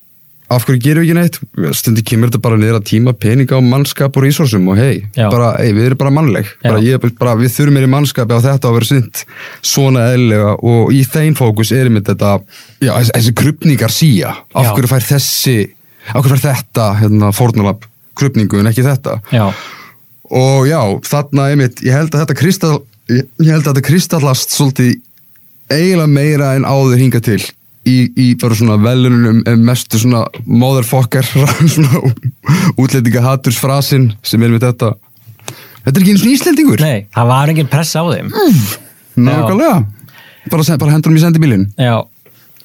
af hverju gerum við ekki neitt? Stundi kemur þetta bara niður að tíma peninga og mannskap og resursum og hei, hey við erum bara mannleg. Bara, ég, bara, við þurfum meiri mannskapi á þetta að vera sint svona eðlega og í þeim fókus er mitt þetta já, þessi, krupningar síja. Af hverju fær þessi af hverju fær þetta hérna, fórnulab krupningu en ekki þetta? Já, og já, þarna einmitt, ég held að þetta kristall, ég held að þetta kristallast svolítið eiginlega meira en áður hinga til í, í bara svona velunum um mestu svona motherfucker svona útlendinga hatursfrasin sem er með þetta. Þetta er ekki eins og íslendingur? Nei, það var engin press á þeim. Nákvæmlega. Bara, bara hendur hann í sendibílin Já,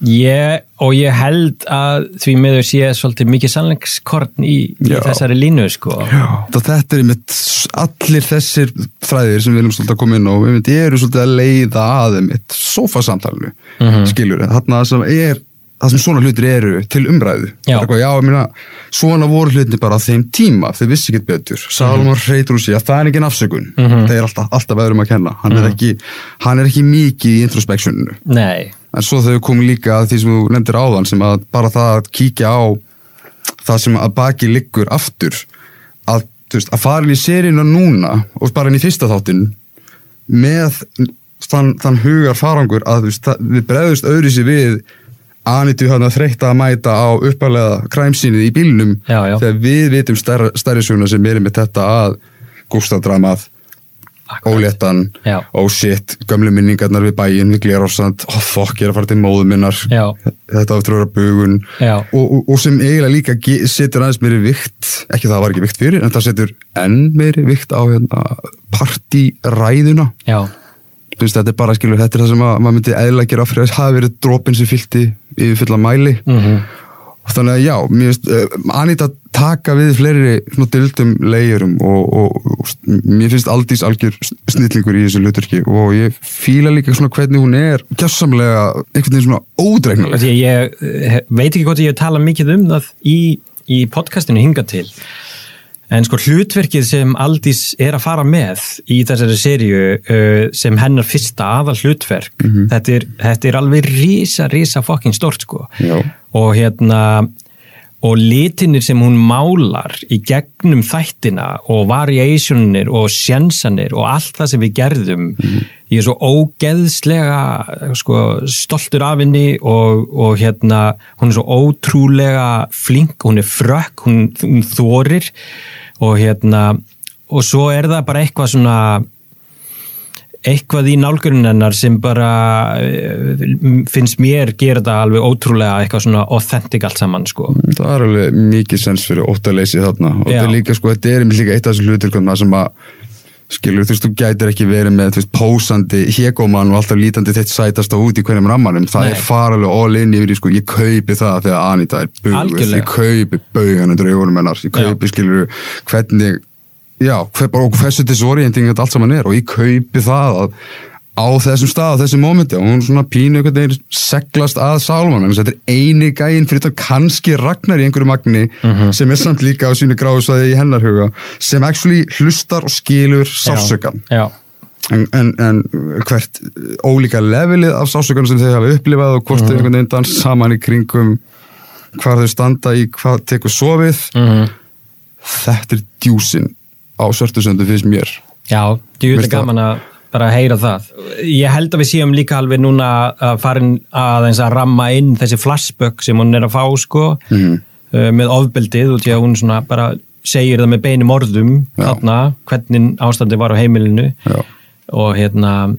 ég, og ég held að því miður sé svolítið mikið sannleikskorn í, í Já. þessari línu sko. það þetta er einmitt allir þessir þræðir sem við erum svolítið að koma inn á einmitt eru svolítið að leiða að einmitt sofasamtalinu, mm Mhm. -hmm. skilur þarna sem er, það sem svona hlutir eru til umræðu, Já. Já, ég meina svona voru hlutir bara á þeim tíma þau vissi ekki betur, Salomon Mhm. reytur úr sig að það er ekki afsökun, það er alltaf, alltaf öðrum að kenna, hann, Mhm. er ekki, hann er ekki mikið í introspeksjóninu en svo þau komum líka að því sem þú nefndir áðan sem að bara það að kíkja á það sem að baki liggur aftur veist, að fara inn í seríuna núna og bara inn í fyrsta þáttin með þann, þann hugar farangur að veist, það, við bregðust öðru sér við Anitu hann að þreytta að mæta á uppalega kræmsýnið í bílnum Já, já. þegar við vitum stærri, söguna sem er með þetta að Gústafdramað óléttan, oh shit. Gömlu minningarnar við bæinn, við Glerársand oh fuck, ég er að fara til móðu minnar. Já. þetta áttur að vera bugun. Og, og, og sem eiginlega líka setur aðeins meiri vikt ekki það var ekki vikt fyrir, en það setur enn meiri vikt á hérna, Þú veist, þetta er bara, skilur, þetta er það sem að, maður myndi eðla gera fyrir að hafa verið dropin sem fylgti yfir fulla mæli. Mhm. og þannig að já, mér finnst uh, Anita taka við fleiri svona dildum leiðurum og, og, og mér finnst Aldís algjör snillingur í þessu hluturki og ég fíla líka svona hvernig hún er gjössamlega einhvern veginn svona ódregnulegt Því ég eh, veit ekki hvort ég hef talað mikið um það í, í podcastinu hinga til en sko hlutverkið sem Aldís er að fara með í þessari serju uh, sem hennar fyrsta aðal hlutverk þetta, er, þetta er alveg risa, risa fucking stort sko. Já. og hérna og litinir sem hún málar í gegnum þættina og variationir og sjensanir og allt það sem við gerðum ég er svo ógeðslega sko, stoltur af henni og, og hérna hún er svo ótrúlega flink, hún er frökk hún, hún þorir og hérna og svo er það bara eitthvað svona eitthvað í nálgurinn hennar sem bara eh, finnst mér gera þetta alveg ótrúlega eitthvað svona authentic allt saman sko. það er alveg mikið sens fyrir óttaleysi þarna og þetta er líka, sko, þetta er líka eitt af þessu hluturkum sem að skilur, þú veist, þú gætir ekki verið með, þú veist, pósandi hégóman og alltaf lítandi þitt sætast á út í hverjum rammanum, það Nei. er faralega all in yfir sko, ég kaupi það þegar Anita er Algjörlega. ég kaupi baugan undir augunum hennar, ég kaupi, skilur hvernig, já, hver, bara, og hversu disorienting þetta allt saman er. Og ég kaupi það að á þessum stað, á þessum mómenti og hún svona pínu einhvern veginn seglast að Salman en þetta er eini gæinn fyrir þetta kannski Ragnar í einhverju magni sem er samt líka á sínu gráðsvæði í hennar huga sem actually hlustar og skilur sásökan Já, en, en, en hvert ólíka levelið af sásökan sem þau hafa upplifað og hvort þau einhvern veginn dans saman í kringum hvar þau standa í hvað tekur sofið. Mhm. þetta er djúsin á svörtusöndu finnst mér. Já það- gaman að bara heyra það. Ég held að við séum líka alveg núna að farin að eins að ramma inn þessi flashback sem hún er að fá sko Mhm. uh, með ofbeldið og því að hún svona bara segir það með beinum orðum Já. þarna, hvernig ástandi var á heimilinu Já. og hérna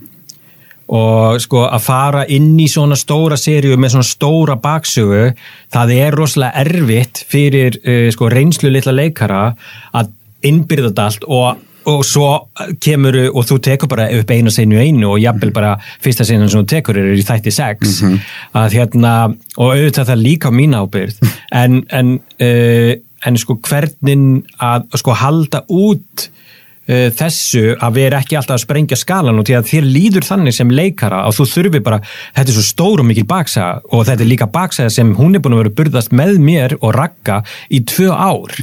og sko að fara inn í svona stóra seríu með svona stóra baksögu það er rosalega erfitt fyrir uh, sko reynslu litla leikara að innbyrða allt og, og svo kemur og þú tekur bara upp einu senu einu og jafnvel bara fyrsta senu sem þú tekur er í þætti sex. Að hérna og auðvitað það líka á mín ábyrð en, en, uh, en sko hvernig að sko halda út uh, þessu að vera ekki alltaf að sprengja skalan og því að þér líður þannig sem leikara að þú þurfi bara, þetta er svo stór og mikil baksaga og þetta er líka baksaga sem hún er búin að vera burðast með mér og ragga í tvö ár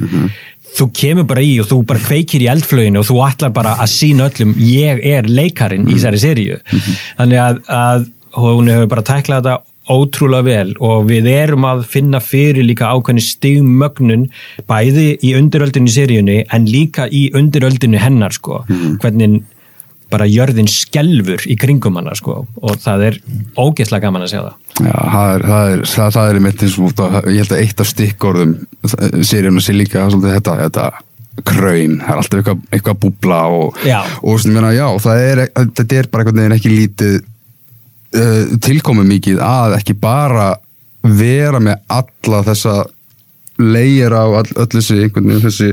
þú kemur bara í og þú bara kveikir í eldflöginu og þú ætlar bara að sína öllum ég er leikarin í þessari seríu. Þannig að, að hún hefur bara tæklað þetta ótrúlega vel og við erum að finna fyrir líka ákveðni stigmögnun bæði í undiröldinu seríunni en líka í undiröldinu hennar sko, hvernig bara jörðin skelfur í kringum hana sko og það er ógeðslega gaman að sjá það. Já, það er, það er, það, það er einmitt eins og ég held að eitt af stikkorðum seríuna sé líka svolítið þetta, þetta kraun, það er alltaf eitthvað, eitthvað búbla og, og svona, meina, já, það er, þetta er bara einhvern veginn ekki lítið uh, tilkomu mikið að ekki bara vera með alla þessa leira og all, öll þessi einhvern veginn þessi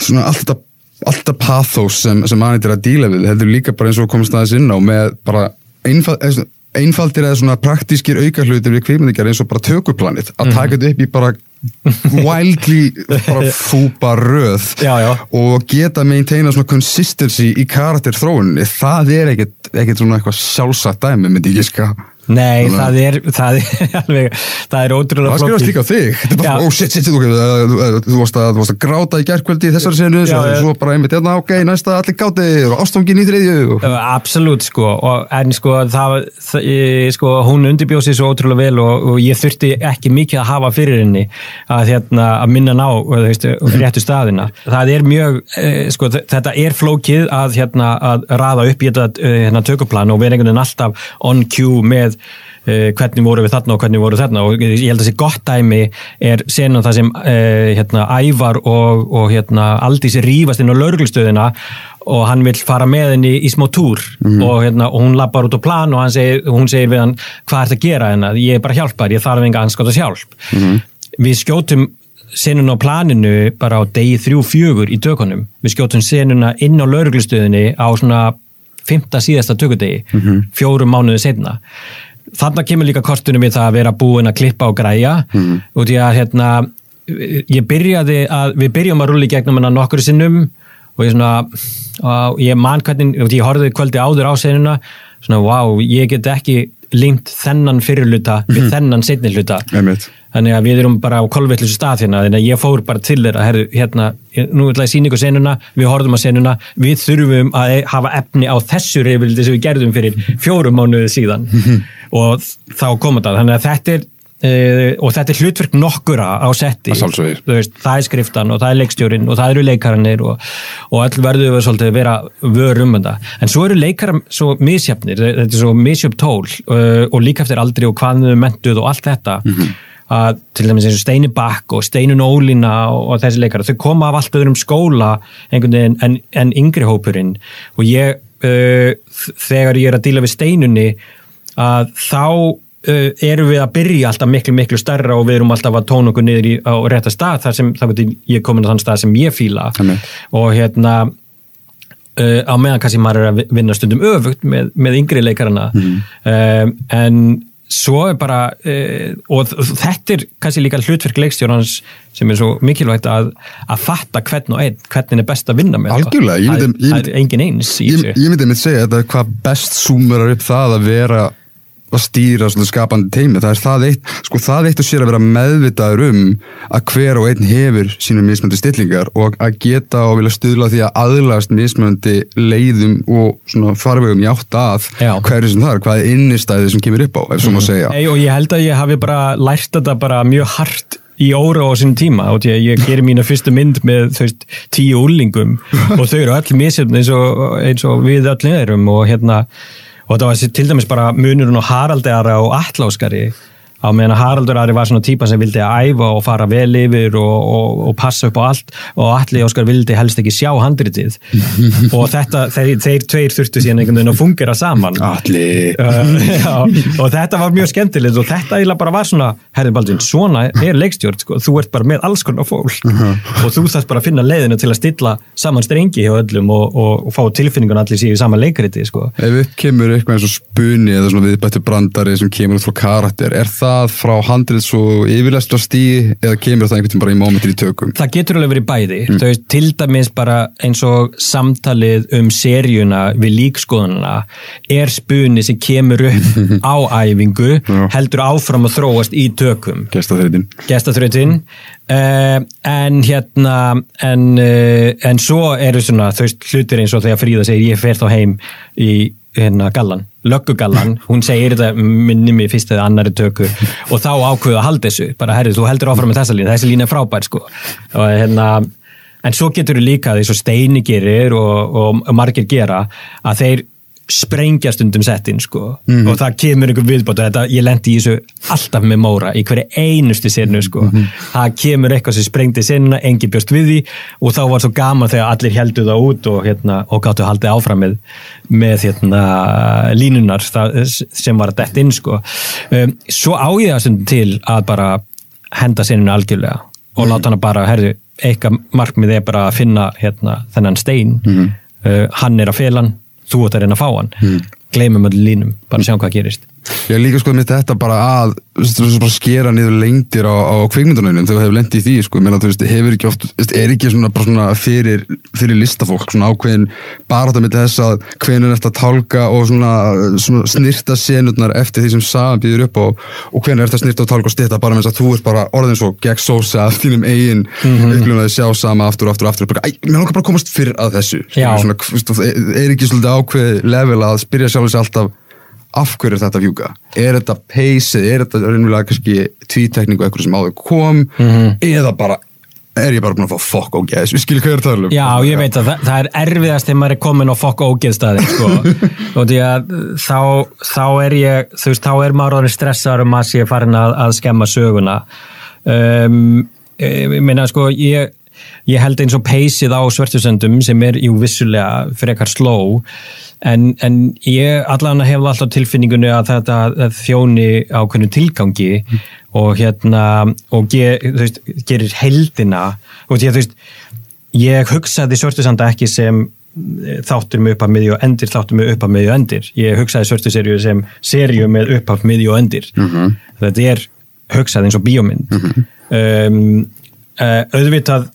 svona allt þetta allt þetta pathos sem, sem mann er að díla við heldur líka bara eins og komast aðeins inn á með bara einfald, svona- einfaldir eða svona praktískir aukahlutir við kvikmyndigar eins og bara tökuplanið að taka þetta upp í bara wildly bara fúpa röð Já, já. og geta maintaina svona consistency í karakterþróunni það er ekkert, svona eitthvað sjálfsagt dæmi myndi ég ska Nei, Þannig að- það er, það er alveg, það er ótrúlega Það skrifast flókið. líka þig. Þetta er bara, Já. oh shit, shit, shit, þú, þú, varst að, að gráta í gærkvöldi í þessari senu, svo, Já, já. svo bara einmitt, hérna, ok, næsta allir gátir og ástofngin í þriðju. Og... Absolutt sko, og, en sko, það, það, sko hún undirbjóð sér svo ótrúlega vel og, og ég þurfti ekki mikið að hafa fyrir henni að, hérna, að minna ná þú veist, réttu staðina. Það er mjög, e, sko, þetta er flókið að, hérna, að þetta hérna, uh, hvernig voru við þarna og hvernig voru þarna. Og ég held að þessi gott dæmi er senan það sem uh, hérna, Ævar og, og hérna, Aldís rífast inn á lauruglustöðina og hann vil fara með henni í smá túr. Og, hérna, og hún lappar út á plan og segir, hún segir við hann hvað ert að gera hennar, ég er bara hjálpar, ég þarf enga anskotast hjálp. Við skjótum senuna á planinu bara á degi þrjú fjögur í tökunum. Við skjótum senuna inn á lauruglustöðinni á svona fymta síðasta tökudegi fjórum mánuði setna þarna kemur líka kostunum við það að vera búin að klippa og græja. Og því að hérna ég byrjaði að, við byrjum að rúli gegnum hana nokkur sinnum og ég svona og ég man hvernig, ég horfði kvöldi áður á senuna svona wow, ég get ekki lengt þennan fyrirluta við þennan setni hluta. Einmitt. þannig að við erum bara á kolvillisu stað hérna þannig að ég fór bara til þeirra herru, hérna, nú ætla ég að sína ykkur senuna við horfum að senuna, við þurfum að hafa efni á þessu reyfildi sem við gerðum fyrir fjórum mánuði síðan. Og þá kom þetta þannig að þetta er Uh, og þetta er hlutverk nokkura á setti. Veist, það er skriftan og það er leikstjórin og það eru leikarannir og, og öll verður við svolítið að vera vör um þetta. En svo eru leikarar svo misjafnir þetta er svo misjöfn tól uh, og líka eftir aldri og hvað þau mentuð og allt þetta að til dæmis eins og Steini Bakk og Steinun Ólína og, og þessi leikarar, þau koma af allt öðrum skóla veginn en, en yngri hópurinn. Og ég uh, þegar ég er að díla við Steinunni að þá uh, erum við að byrja alltaf miklu miklu stærra og við erum alltaf að tóna okkur niður í, á rétta stað þar sem þá getur ég komin á þann stað sem ég Einmitt. og hérna uh, á meðan kannski maður er að vi- vinna stundum öfugt með, með yngri leikarana um, en svo er bara uh, og þetta er kannski líka hlutverk leikstjórnans sem er svo mikilvægt að, að fatta hvern og einn, hvernig er best að vinna með. Algjörlega, það, það er engin eins Ég, myndi með segja þetta hvað best súmurar upp það að vera að stýra skapandi teimi það er það eitt, sko það eitt og sér að vera meðvitaður um að hver og einn hefur sínum mismöndi stillingar og að geta og vilja stuðla að því að aðlagast mismöndi leiðum og farvegum í átt að hverju sem það er, hvað er innistæðið sem kemur upp á, má segja. Nei, og ég held að ég hafi bara lært þetta bara mjög hart í óra á sinni tíma og ég, ég gerir mína fyrstu mynd með veist, tíu úlingum og þau eru öll misjöfn eins eins og við öll erum og hérna og þetta var til dæmis bara munurinn á Haraldara og Atláskari á meðan Haraldur Ari var svona típa sem vildi að æfa og fara vel yfir og, og, og passa upp á allt og Atli Óskar vildi helst ekki sjá handritið. Og þetta, þeir, þeir tveir þurftu síðan einhvern veginn að fungera saman. Alli, Uh, og þetta var mjög skemmtilegt og þetta eiginlega bara var svona herðin Baldvin, svona er leikstjórn sko. þú ert bara með alls konar fólk. Og þú þarf bara að finna leiðina til að stilla saman strengi hjá öllum og, og, fá tilfinningun allir síðan í sama leikriti sko. ef upp kemur eitthvað eins og spuni eða svona viðbættu brandari sem kemur út frá karakter, er það frá handrið svo yfirlestra stíi eða kemur það einhvern veginn bara í mómentir í tökum? það getur alveg verið bæði mm. veist, til dæmis bara eins og samtalið um seríuna við líkskoðununa er spunni sem kemur upp á æfingu heldur áfram að þróast í tökum Gesta þreytin. gestaþrautin uh, en hérna en, uh, en svo eru svona þau hlutir eins og þegar Fríða segir ég fer þá heim í hérna gallan, löggugallan hún segir þetta minni mig fyrst eða annari tökur og þá ákveðu að halda þessu bara herrið, þú heldur áfram með þessa lína, þessi lína er frábær sko. Og hérna en svo getur þú líka því svo steini gerir og, og margir gera að þeir sprengja stundum settin sko. Og það kemur einhver viðbót og þetta, ég lendi í þessu alltaf með Móra í hverju einustu senu sko. Það kemur eitthvað sem sprengdi senuna engi bjóst við því og þá var svo gaman þegar allir heldu það út og, hérna, og gáttu haldið áfram með, með hérna, línunar það, sem var að detta inn sko. Um, svo á ég það stundum til að bara henda senuna algjörlega og láta hana bara, herðu, eitthvað markmið er bara að finna hérna, þennan stein. Uh, hann er að fela hann þú ert að reyna að fá hann. Mm. gleymum öll línum, bara sjáum hvað gerist Ég líka sko með þetta bara að bara skera niður lengdir á, á kvikmyndunum þegar þú hefur lendið í því sko, Meina, þú veist, hefur ekki oft, er ekki svona, svona fyrir, fyrir listafólk svona ákveðin bara þetta með þess að hvenur eftir að tálka og svona, svona snirta senurnar eftir því sem sagan býður upp á og hvenur eftir að snirta og tálka og styrta bara þess að þú ert bara orðin svo gegn sósa af þínum eigin mm -hmm. upplifun að sjá sama aftur og aftur og aftur bara, mér langar bara að komast fyrir að þessu. Svona, er er ekki svolítið ákveð level að spyrja sjálf þessi alltaf af hverju er þetta að fjúka? Er þetta pace, er þetta raunverulega kannski tvítekning og eitthvað sem áður kom Mhm. eða bara er ég bara búin að fá fokk og gæs, við skiljum hvað er að tala um Já, ég veit að það, það er erfiðast þegar maður er komin á fokk ógeðstæði sko. og því að þá, þá er ég, þú veist, þá er maður orðin stressaður um að sé farin að, að skemma söguna um, ég meina sko, ég ég held eins og peysið á svörtusöndum sem er jú vissulega frekar sló en, en ég allan hef alltaf tilfinningunni að þetta að þjóni ákveðnu tilgangi mm. og hérna og ge, veist, gerir heldina og því að þú veist ég hugsaði svörtusanda ekki sem þáttur með upp af miðju og endir þáttur með upp af miðju og endir ég hugsaði svörtuserju sem serju með upp af miðju og endir mm -hmm. þetta er hugsað eins og bíómynd mm -hmm. um, uh, auðvitað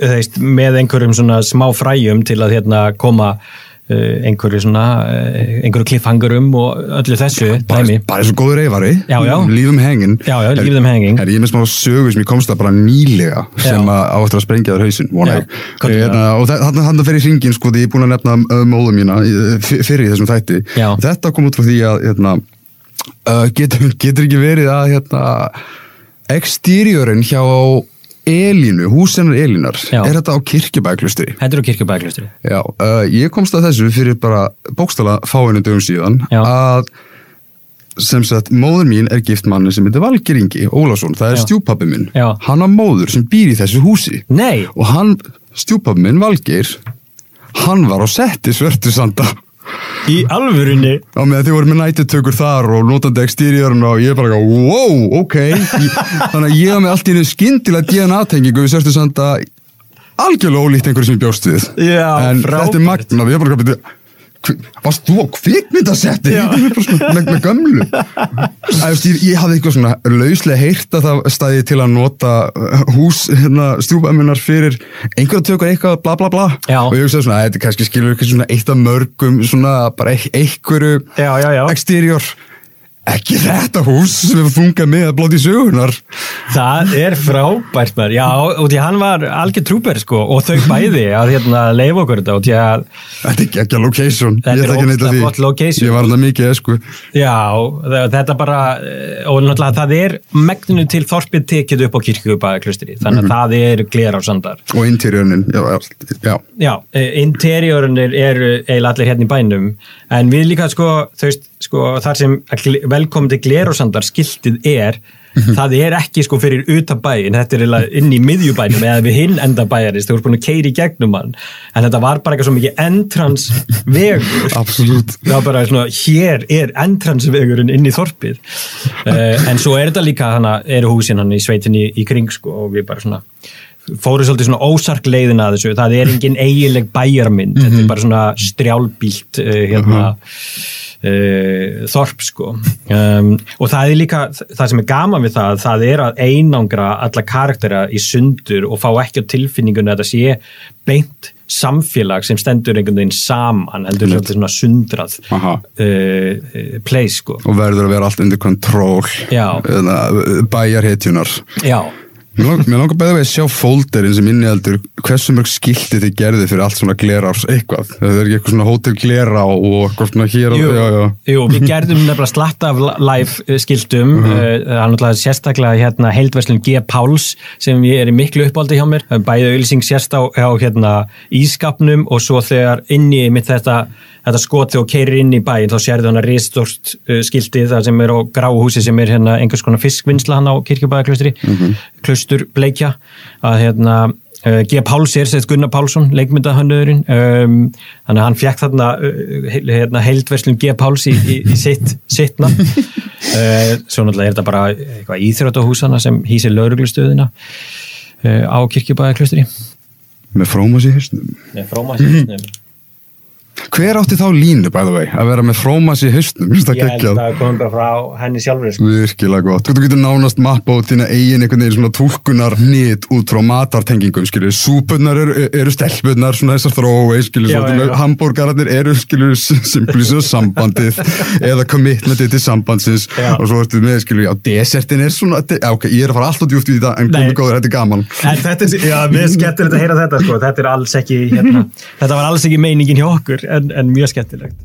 þeist, með einhverjum svona smá fræjum til að hérna, koma uh, einhverju svona uh, einhverju kliffhangurum og öllu þessu bara, bara og góður reyfari. Lífum hengin já, já, lífum hengin er, er ég með smá sögu sem ég komst að bara nýlega sem áttur að sprengja þar hausin hérna, og þannig fer ég hringin sko því ég er búin að nefna móðum mína fyrir þessum þætti. Já. þetta kom út frá því að hérna, uh, getur, getur ekki verið að hérna, exteriorinn hjá Elínu, húsennar Elínar Já. er þetta á kirkjubæklustri? Þetta er á kirkjubæklustri Já, uh, ég komst að þessu fyrir bara bókstala fáinu dögum síðan Já. að sem sagt, móður mín er gift manni sem heitir Valgir Ingi Ólásson, það er stjúpappi minn Já. hann á móður sem býr í þessu húsi Nei, og hann, stjúpappi minn Valgir hann var á setti svörtusanda í alvörunni? Á með að þið voru með nættutökur þar og notandi exteriorinn og ég er bara wow, ok. Ég, þannig að ég hafa með allt í einu skyndilega DNA-tengingu við sérstu samt að algjörlega ólíkt einhverju sem ég bjóst við. Já, en frábært. þetta er magnað, ég er bara að varst þú á kvikmyndasetti? Með, með gömlu. Æst, ég, ég hafði eitthvað svona lauslega heyrt að það stæði til að nota uh, hús hérna, stjúpæminar fyrir einhverja tökur eitthvað bla bla bla. Já. og ég hugsaði svona að þetta kannski skilur eitthvað svona eitt af mörgum svona bara einhverju já, já. exterior ekki þetta hús sem hefur fungað með að blóti sögunar Það er frábært maður, já, og því hann var algjör trúper sko og þau bæði að hérna leifa okkur þetta og því að Þetta er ekki ekki að location Þetta Ég er ekki að neita ógeðslega því. Ég var hann mikið sko. Já, þetta bara eh, og náttúrulega það er megninu til þorpið tekið upp á kirkjubæklustri þannig að það er gler á sandar og interiornin já, já. Já, interiorunir eru eiginlega allir hérna í bænum en við líka sko, þú veist, sko þar sem velkomandi glerosandar skiltið er, það er ekki sko fyrir utan bæin, þetta er inn í miðjubænum eða við hinn enda bæjarist þú ert búin að keiri í gegnum hann. En þetta var bara eitthvað svo mikið entrans vegur. Absolutt. það var bara svona, hér er entransvegurinn inn í þorpið. Uh, en svo er þetta líka hana, eru húsin hann í sveitinni í, í kring sko og við bara svona fóru svolítið svona ósark leiðin að þessu. Það er engin eiginleg bæjarmynd. Þetta er bara svona strjálbílt uh, hérna uh, þorp sko. Um, og það er líka, það sem er gaman við það það er að einangra alla karaktera í sundur og fá ekki á tilfinningunni að það sé beint samfélag sem stendur einhvern veginn saman heldur svolítið svona sundrað uh, place sko. Og verður að vera allt undir kontról Já. bæjarhetjunar já, Mér lang- mér langar beða við að sjá fólderinn sem innihaldur hversu mörg skilti þið gerði fyrir allt svona glerárs eitthvað. Það er ekki eitthvað svona hótel glera og eitthvað svona hér og Jú, já, já. jú, við gerðum nefnilega slatta af live eh, skiltum uh -huh. það er náttúrulega sérstaklega hérna heildverslun G. Páls sem ég er í miklu uppáldi hjá mér, Það er bæði auðlýsing sérst á, á hérna ískapnum og svo þegar inni mitt þetta þetta skot þegar þú keirir inn í bæin þá sérðu hana risstort uh, skilti það sem er á gráhúsi sem er hérna einhvers konar fiskvinnsla hann á kirkjubæðaklustri klustur bleikja. Að hérna Uh, G. Páls er sett Gunnar Pálsson, leikmyndahönnöðurinn um, þannig að hann fekk þarna uh, hérna, heildverslun G. Páls í, í, í sitt, sitt nafn. Uh, svo náttúrulega er þetta bara eitthvað íþróttahúsana sem hýsir lauruglustöðina uh, á kirkjubæðaklustri Með frómas í hausnum. Nei, frómasið Hver átti þá línu, by the way, að vera með frómas í það Ég held að það komum bara frá henni sjálfur sko. Virkilega gott. Þú getur nánast mappa út þína eigin einhvern veginn svona túlkunar hnit út frá matartengingum, skilju. Súpunnar eru, eru stelpunnar, svona þessar þrói, já. Hambúrgararnir eru, skilju, simplisum sambandið eða commitmentið til sambandsins Já. og svo ertu með, skilju, já, desertin er svona, ok, ég er að fara alltaf djúpt í þetta, en komið góður, þetta er gaman. En þetta er, já, mér er skemmtilegt að heyra þetta sko, þetta hérna, þetta var alls ekki meiningin hjá okkur, en, en mjög skemmtilegt.